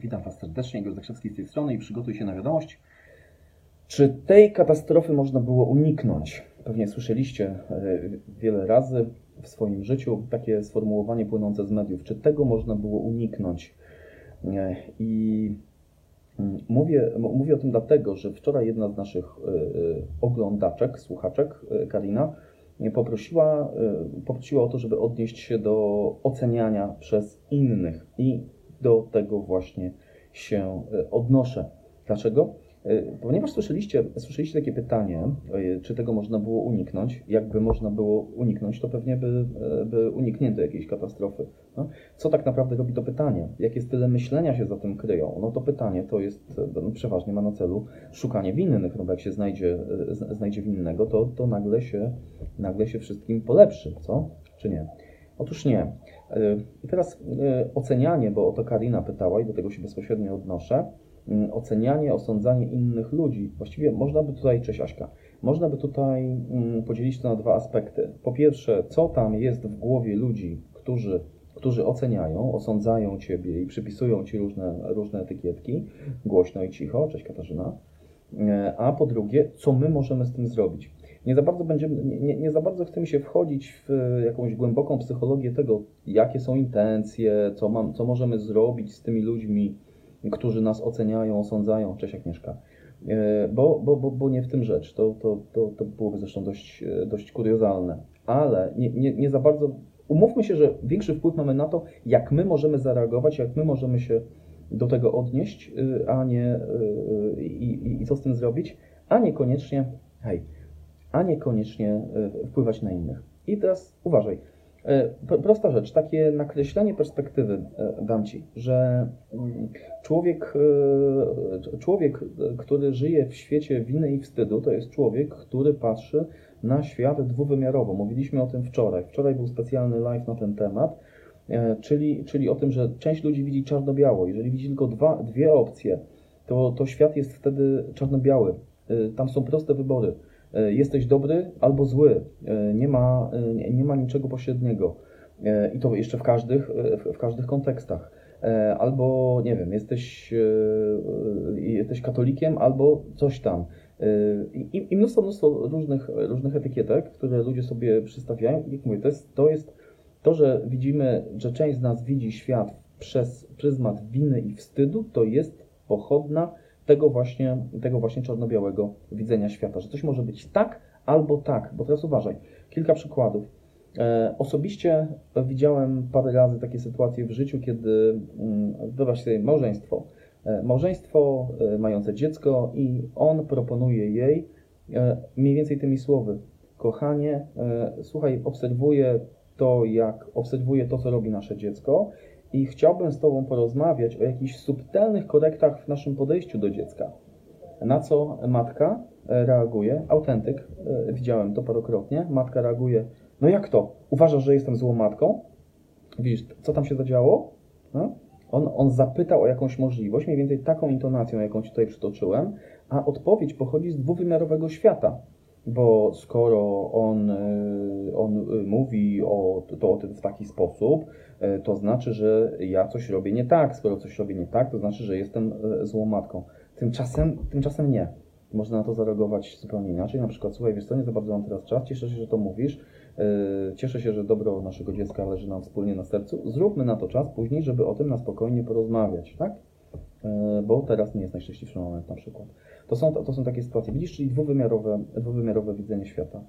Witam Was serdecznie, Igor Zakrzewski z tej strony i przygotuj się na wiadomość. Czy tej katastrofy można było uniknąć? Pewnie słyszeliście e, wiele razy w swoim życiu takie sformułowanie płynące z mediów. Czy tego można było uniknąć? E, I mm, mówię, mówię o tym dlatego, że wczoraj jedna z naszych e, oglądaczek, słuchaczek, Karina, poprosiła, poprosiła o to, żeby odnieść się do oceniania przez innych i do tego właśnie się e, odnoszę. Dlaczego? E, Ponieważ słyszeliście, słyszeliście takie pytanie, e, czy tego można było uniknąć. Jakby można było uniknąć, to pewnie by, by uniknięto jakiejś katastrofy. No, co tak naprawdę robi to pytanie? Jakie style myślenia się za tym kryją? No to pytanie to jest, no, przeważnie ma na celu szukanie winnych, no bo jak się znajdzie, znajdzie winnego, to, to nagle, się, nagle się wszystkim polepszy, co? Czy nie? Otóż nie. E, I teraz e, ocenianie, bo o to Karina pytała i do tego się bezpośrednio odnoszę. Mm, Ocenianie, osądzanie innych ludzi. Właściwie można by tutaj, cześć Aśka, można by tutaj mm, podzielić to na dwa aspekty. Po pierwsze, co tam jest w głowie ludzi, którzy, którzy oceniają, osądzają Ciebie i przypisują Ci różne, różne etykietki, głośno i cicho, cześć Katarzyna. E, A po drugie, co my możemy z tym zrobić? Nie za bardzo będziemy, nie, nie, za bardzo chcemy się wchodzić w e, jakąś głęboką psychologię tego, jakie są intencje, co, mam, co możemy zrobić z tymi ludźmi, którzy nas oceniają, osądzają. Cześć Agnieszka. E, Bo, bo, bo, bo nie w tym rzecz. To, to, to, to byłoby zresztą dość, e, dość kuriozalne. Ale nie, nie, nie za bardzo. Umówmy się, że większy wpływ mamy na to, jak my możemy zareagować, jak my możemy się do tego odnieść, a nie i, i, i co z tym zrobić, a niekoniecznie, hej, a niekoniecznie y, wpływać na innych. I teraz uważaj. E, Prosta rzecz, takie nakreślenie perspektywy e, dam Ci, że mm, człowiek, e, człowiek, e, który żyje w świecie winy i wstydu, to jest człowiek, który patrzy na świat dwuwymiarowo. Mówiliśmy o tym wczoraj. Wczoraj był specjalny live na ten temat, e, czyli, czyli o tym, że część ludzi widzi czarno-biało. Jeżeli widzi tylko dwa, dwie opcje, to, to świat jest wtedy czarno-biały. E, Tam są proste wybory. E, Jesteś dobry albo zły. E, Nie ma, e, nie- ma niczego pośredniego. I to jeszcze w każdych, w, każdych kontekstach. Albo, nie wiem, jesteś, jesteś katolikiem, albo coś tam. I, i mnóstwo, mnóstwo różnych, różnych etykietek, które ludzie sobie przystawiają. I jak mówię, to jest, to jest to, że widzimy, że część z nas widzi świat przez pryzmat winy i wstydu, to jest pochodna tego właśnie, tego właśnie czarno-białego widzenia świata, że coś może być tak albo tak, bo teraz uważaj, kilka przykładów. E, osobiście widziałem parę razy takie sytuacje w życiu, kiedy mm, wyobraź sobie małżeństwo. E, małżeństwo e, mające dziecko i on proponuje jej mniej więcej tymi słowy. Kochanie, słuchaj, obserwuję to, jak obserwuję to, co robi nasze dziecko i chciałbym z Tobą porozmawiać o jakichś subtelnych korektach w naszym podejściu do dziecka. Na co matka e, reaguje, autentyk, e, widziałem to parokrotnie, matka reaguje, no jak to, uważasz, że jestem złą matką? Widzisz, co tam się zadziało? No? On, on zapytał o jakąś możliwość, mniej więcej taką intonacją, jaką Ci tutaj przytoczyłem, a odpowiedź pochodzi z dwuwymiarowego świata. Bo skoro on, y, on y, mówi o, to o tym w taki sposób, y, to znaczy, że ja coś robię nie tak. Skoro coś robię nie tak, to znaczy, że jestem złą matką. Tymczasem, tymczasem nie. Można na to zareagować zupełnie inaczej. Na przykład, słuchaj, wiesz co, nie za bardzo mam teraz czas, cieszę się, że to mówisz, cieszę się, że dobro naszego dziecka leży nam wspólnie na sercu. Zróbmy na to czas później, żeby o tym na spokojnie porozmawiać, tak? Y, Bo teraz nie jest najszczęśliwszy moment na przykład. To są, to są takie sytuacje. Widzisz, czyli dwuwymiarowe, dwuwymiarowe widzenie świata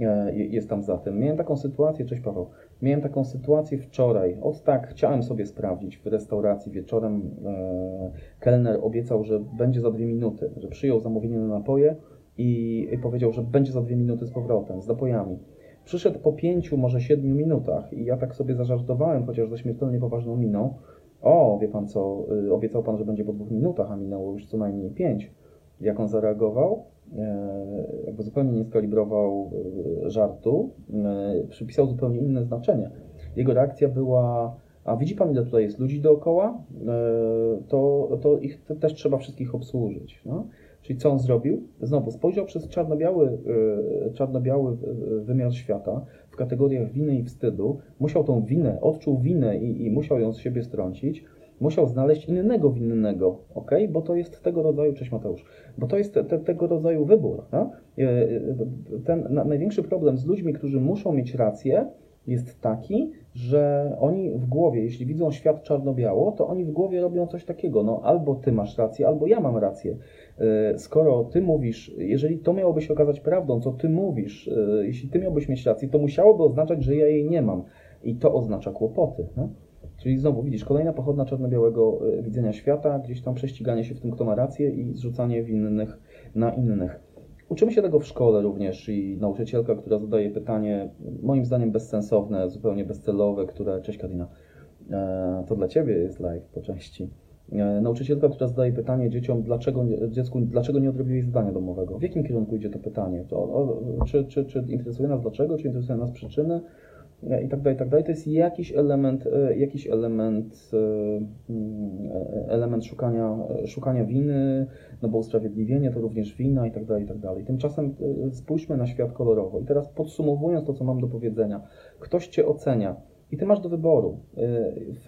e, je- jest tam za tym. Miałem taką sytuację, cześć Paweł, miałem taką sytuację wczoraj. Od tak, chciałem sobie sprawdzić w restauracji wieczorem. E, kelner obiecał, że będzie za dwie minuty, że przyjął zamówienie na napoje i powiedział, że będzie za dwie minuty z powrotem, z napojami. Przyszedł po pięciu, może siedmiu minutach i ja tak sobie zażartowałem, chociaż ze śmiertelnie poważną miną. O, wie pan co, y, obiecał pan, że będzie po dwóch minutach, a minęło już co najmniej pięć. Jak on zareagował? E, Jakby zupełnie nie skalibrował e, żartu, e, przypisał zupełnie inne znaczenie. Jego reakcja była: A widzi pan, ile tutaj jest ludzi dookoła? E, To, to ich te- też trzeba wszystkich obsłużyć. No? Czyli co on zrobił? Znowu spojrzał przez czarno-biały, e, czarno-biały e, wymiar świata w kategoriach winy i wstydu. Musiał tą winę, odczuł winę i, i musiał ją z siebie strącić musiał znaleźć innego winnego, ok? Bo to jest tego rodzaju, cześć Mateusz, bo to jest te, te, tego rodzaju wybór. No? Ten na, największy problem z ludźmi, którzy muszą mieć rację, jest taki, że oni w głowie, jeśli widzą świat czarno-biało, to oni w głowie robią coś takiego, no albo ty masz rację, albo ja mam rację. E, skoro ty mówisz, jeżeli to miałoby się okazać prawdą, co ty mówisz, e, jeśli ty miałbyś mieć rację, to musiałoby oznaczać, że ja jej nie mam. I to oznacza kłopoty. No? Czyli znowu widzisz, kolejna pochodna czarno-białego e, widzenia świata, gdzieś tam prześciganie się w tym, kto ma rację i zrzucanie winnych na innych. Uczymy się tego w szkole również i nauczycielka, która zadaje pytanie, moim zdaniem bezsensowne, zupełnie bezcelowe, które, cześć Karina, to dla Ciebie jest live po części E, nauczycielka, która zadaje pytanie dzieciom, dlaczego, dziecku, dlaczego nie odrobiłeś zadania domowego? W jakim kierunku idzie to pytanie? To, o, czy, czy, czy interesuje nas dlaczego, czy interesuje nas przyczyny? E, I tak dalej, i tak dalej. To jest jakiś element, e, jakiś element, mm, element szukania, szukania winy, no bo usprawiedliwienie to również wina i tak dalej, i tak dalej. Tymczasem spójrzmy na świat kolorowo. I teraz podsumowując to, co mam do powiedzenia, ktoś Cię ocenia, i ty masz do wyboru. W,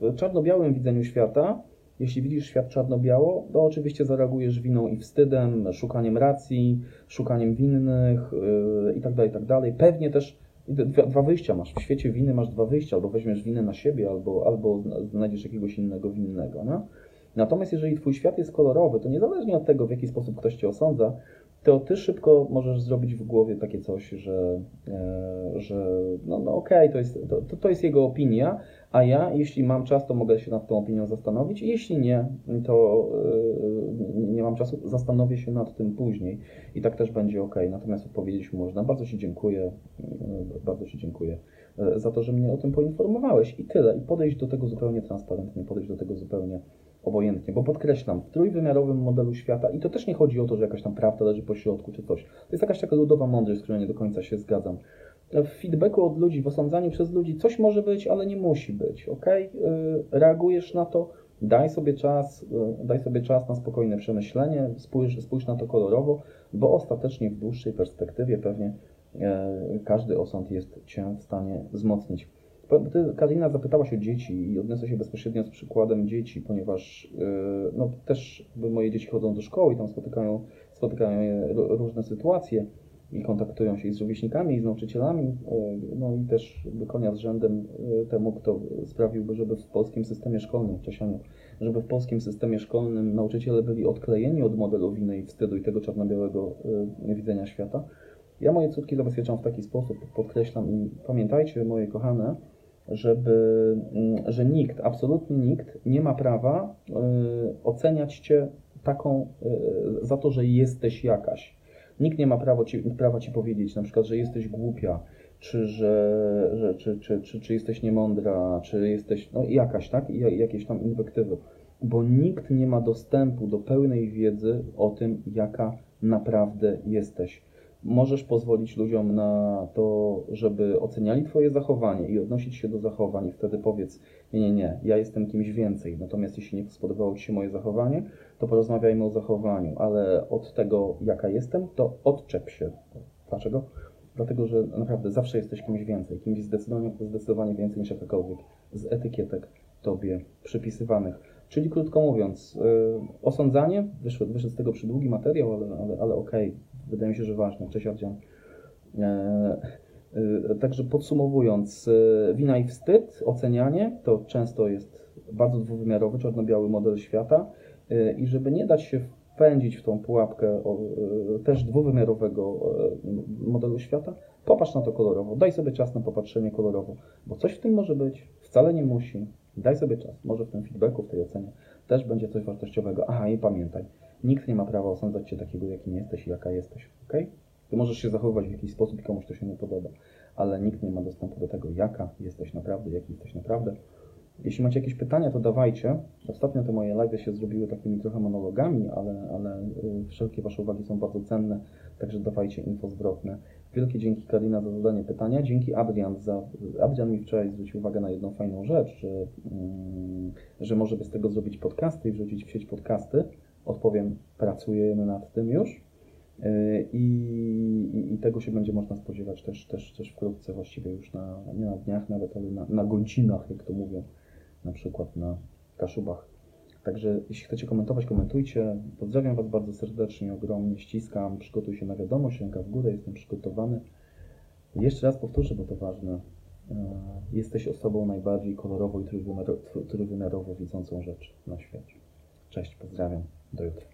w czarno-białym widzeniu świata, jeśli widzisz świat czarno-biało, to oczywiście zareagujesz winą i wstydem, szukaniem racji, szukaniem winnych itd., y, itd. Tak tak Pewnie też dwa, dwa wyjścia masz. W świecie winy masz dwa wyjścia, albo weźmiesz winę na siebie, albo, albo znajdziesz jakiegoś innego winnego. No? Natomiast jeżeli twój świat jest kolorowy, to niezależnie od tego, w jaki sposób ktoś cię osądza, to ty szybko możesz zrobić w głowie takie coś, że, e, że no, no okej, okay, to, jest, to, to jest jego opinia, a ja, jeśli mam czas, to mogę się nad tą opinią zastanowić. Jeśli nie, to e, nie mam czasu, zastanowię się nad tym później i tak też będzie ok. Natomiast odpowiedzieć można. Bardzo Ci dziękuję, e, bardzo Ci dziękuję za to, że mnie o tym poinformowałeś i tyle. I podejść do tego zupełnie transparentnie, podejść do tego zupełnie obojętnie, bo podkreślam, w trójwymiarowym modelu świata, i to też nie chodzi o to, że jakaś tam prawda leży po środku czy coś. To jest jakaś taka ludowa mądrość, z którą nie do końca się zgadzam. W feedbacku od ludzi, w osądzaniu przez ludzi coś może być, ale nie musi być, ok? Reagujesz na to, daj sobie czas, y, daj sobie czas na spokojne przemyślenie, spójrz, spójrz na to kolorowo, bo ostatecznie w dłuższej perspektywie pewnie e, każdy osąd jest Cię w stanie wzmocnić. Karina, zapytałaś o dzieci i odniosę się bezpośrednio z przykładem dzieci, ponieważ yy, no, też moje dzieci chodzą do szkoły i tam spotykają, spotykają je różne sytuacje i kontaktują się i z rówieśnikami, i z nauczycielami, yy, no i też konia z rzędem yy, temu, kto sprawiłby, żeby w polskim systemie szkolnym, Czesianiu, żeby w polskim systemie szkolnym nauczyciele byli odklejeni od modelu winy i wstydu i tego czarno-białego widzenia świata. Ja moje córki zabezpieczam w taki sposób, podkreślam i pamiętajcie, moje kochane, żeby, mm, że nikt, absolutnie nikt nie ma prawa y, oceniać cię taką y, za to, że jesteś jakaś. Nikt nie ma prawa ci, prawa ci powiedzieć na przykład, że jesteś głupia, czy że, że czy, czy, czy, czy jesteś niemądra, czy jesteś no jakaś, tak? Jakieś tam inwektywy. Bo nikt nie ma dostępu do pełnej wiedzy o tym, jaka naprawdę jesteś możesz pozwolić ludziom na to, żeby oceniali Twoje zachowanie i odnosić się do zachowań, i wtedy powiedz: Nie, nie, nie, ja jestem kimś więcej. Natomiast jeśli nie spodobało Ci się moje zachowanie, to porozmawiajmy o zachowaniu, ale od tego, jaka jestem, to odczep się. Dlaczego? Dlatego, że naprawdę zawsze jesteś kimś więcej, kimś zdecydowanie, zdecydowanie więcej niż jakakolwiek z etykietek Tobie przypisywanych. Czyli krótko mówiąc, yy, osądzanie, wyszedł, wyszedł z tego przydługi materiał, ale, ale, ale okej, okay Wydaje mi się, że ważne. Cześć Ardzian. E, e, także podsumowując, e, wina i wstyd, ocenianie to często jest bardzo dwuwymiarowy, czarno-biały model świata i żeby nie dać się wpędzić w tą pułapkę też dwuwymiarowego modelu świata, popatrz na to kolorowo, daj sobie czas na popatrzenie kolorowo, bo coś w tym może być, wcale nie musi. Daj sobie czas, może w tym feedbacku, w tej ocenie też będzie coś wartościowego. Aha, i pamiętaj, Nikt nie ma prawa osądzać cię takiego, jakim jesteś i jaka jesteś, ok? Ty możesz się zachowywać w jakiś sposób i komuś to się nie podoba, ale nikt nie ma dostępu do tego, jaka jesteś naprawdę, jaki jesteś naprawdę. Jeśli macie jakieś pytania, to dawajcie. Ostatnio te moje live się zrobiły takimi trochę monologami, ale, ale y, wszelkie Wasze uwagi są bardzo cenne, także dawajcie info zwrotne. Wielkie dzięki Karina za zadanie pytania. Dzięki Adrian za. Adrian mi wczoraj zwrócił uwagę na jedną fajną rzecz, że, mm, że może by z tego zrobić podcasty i wrzucić w sieć podcasty odpowiem, pracujemy nad tym już y, i, i, i, tego się będzie można spodziewać też, też, też wkrótce, właściwie już na, nie na dniach nawet, ale na, na godzinach, jak to mówią na przykład na Kaszubach. Także jeśli chcecie komentować, komentujcie. Pozdrawiam Was bardzo serdecznie, ogromnie ściskam. Przygotuj się na wiadomość, ręka w górę, jestem przygotowany. Jeszcze raz powtórzę, bo to ważne. E, Jesteś osobą najbardziej kolorowo i trójwymiaro- trójwymiarowo widzącą rzecz na świecie. Cześć, pozdrawiam. Do jutra.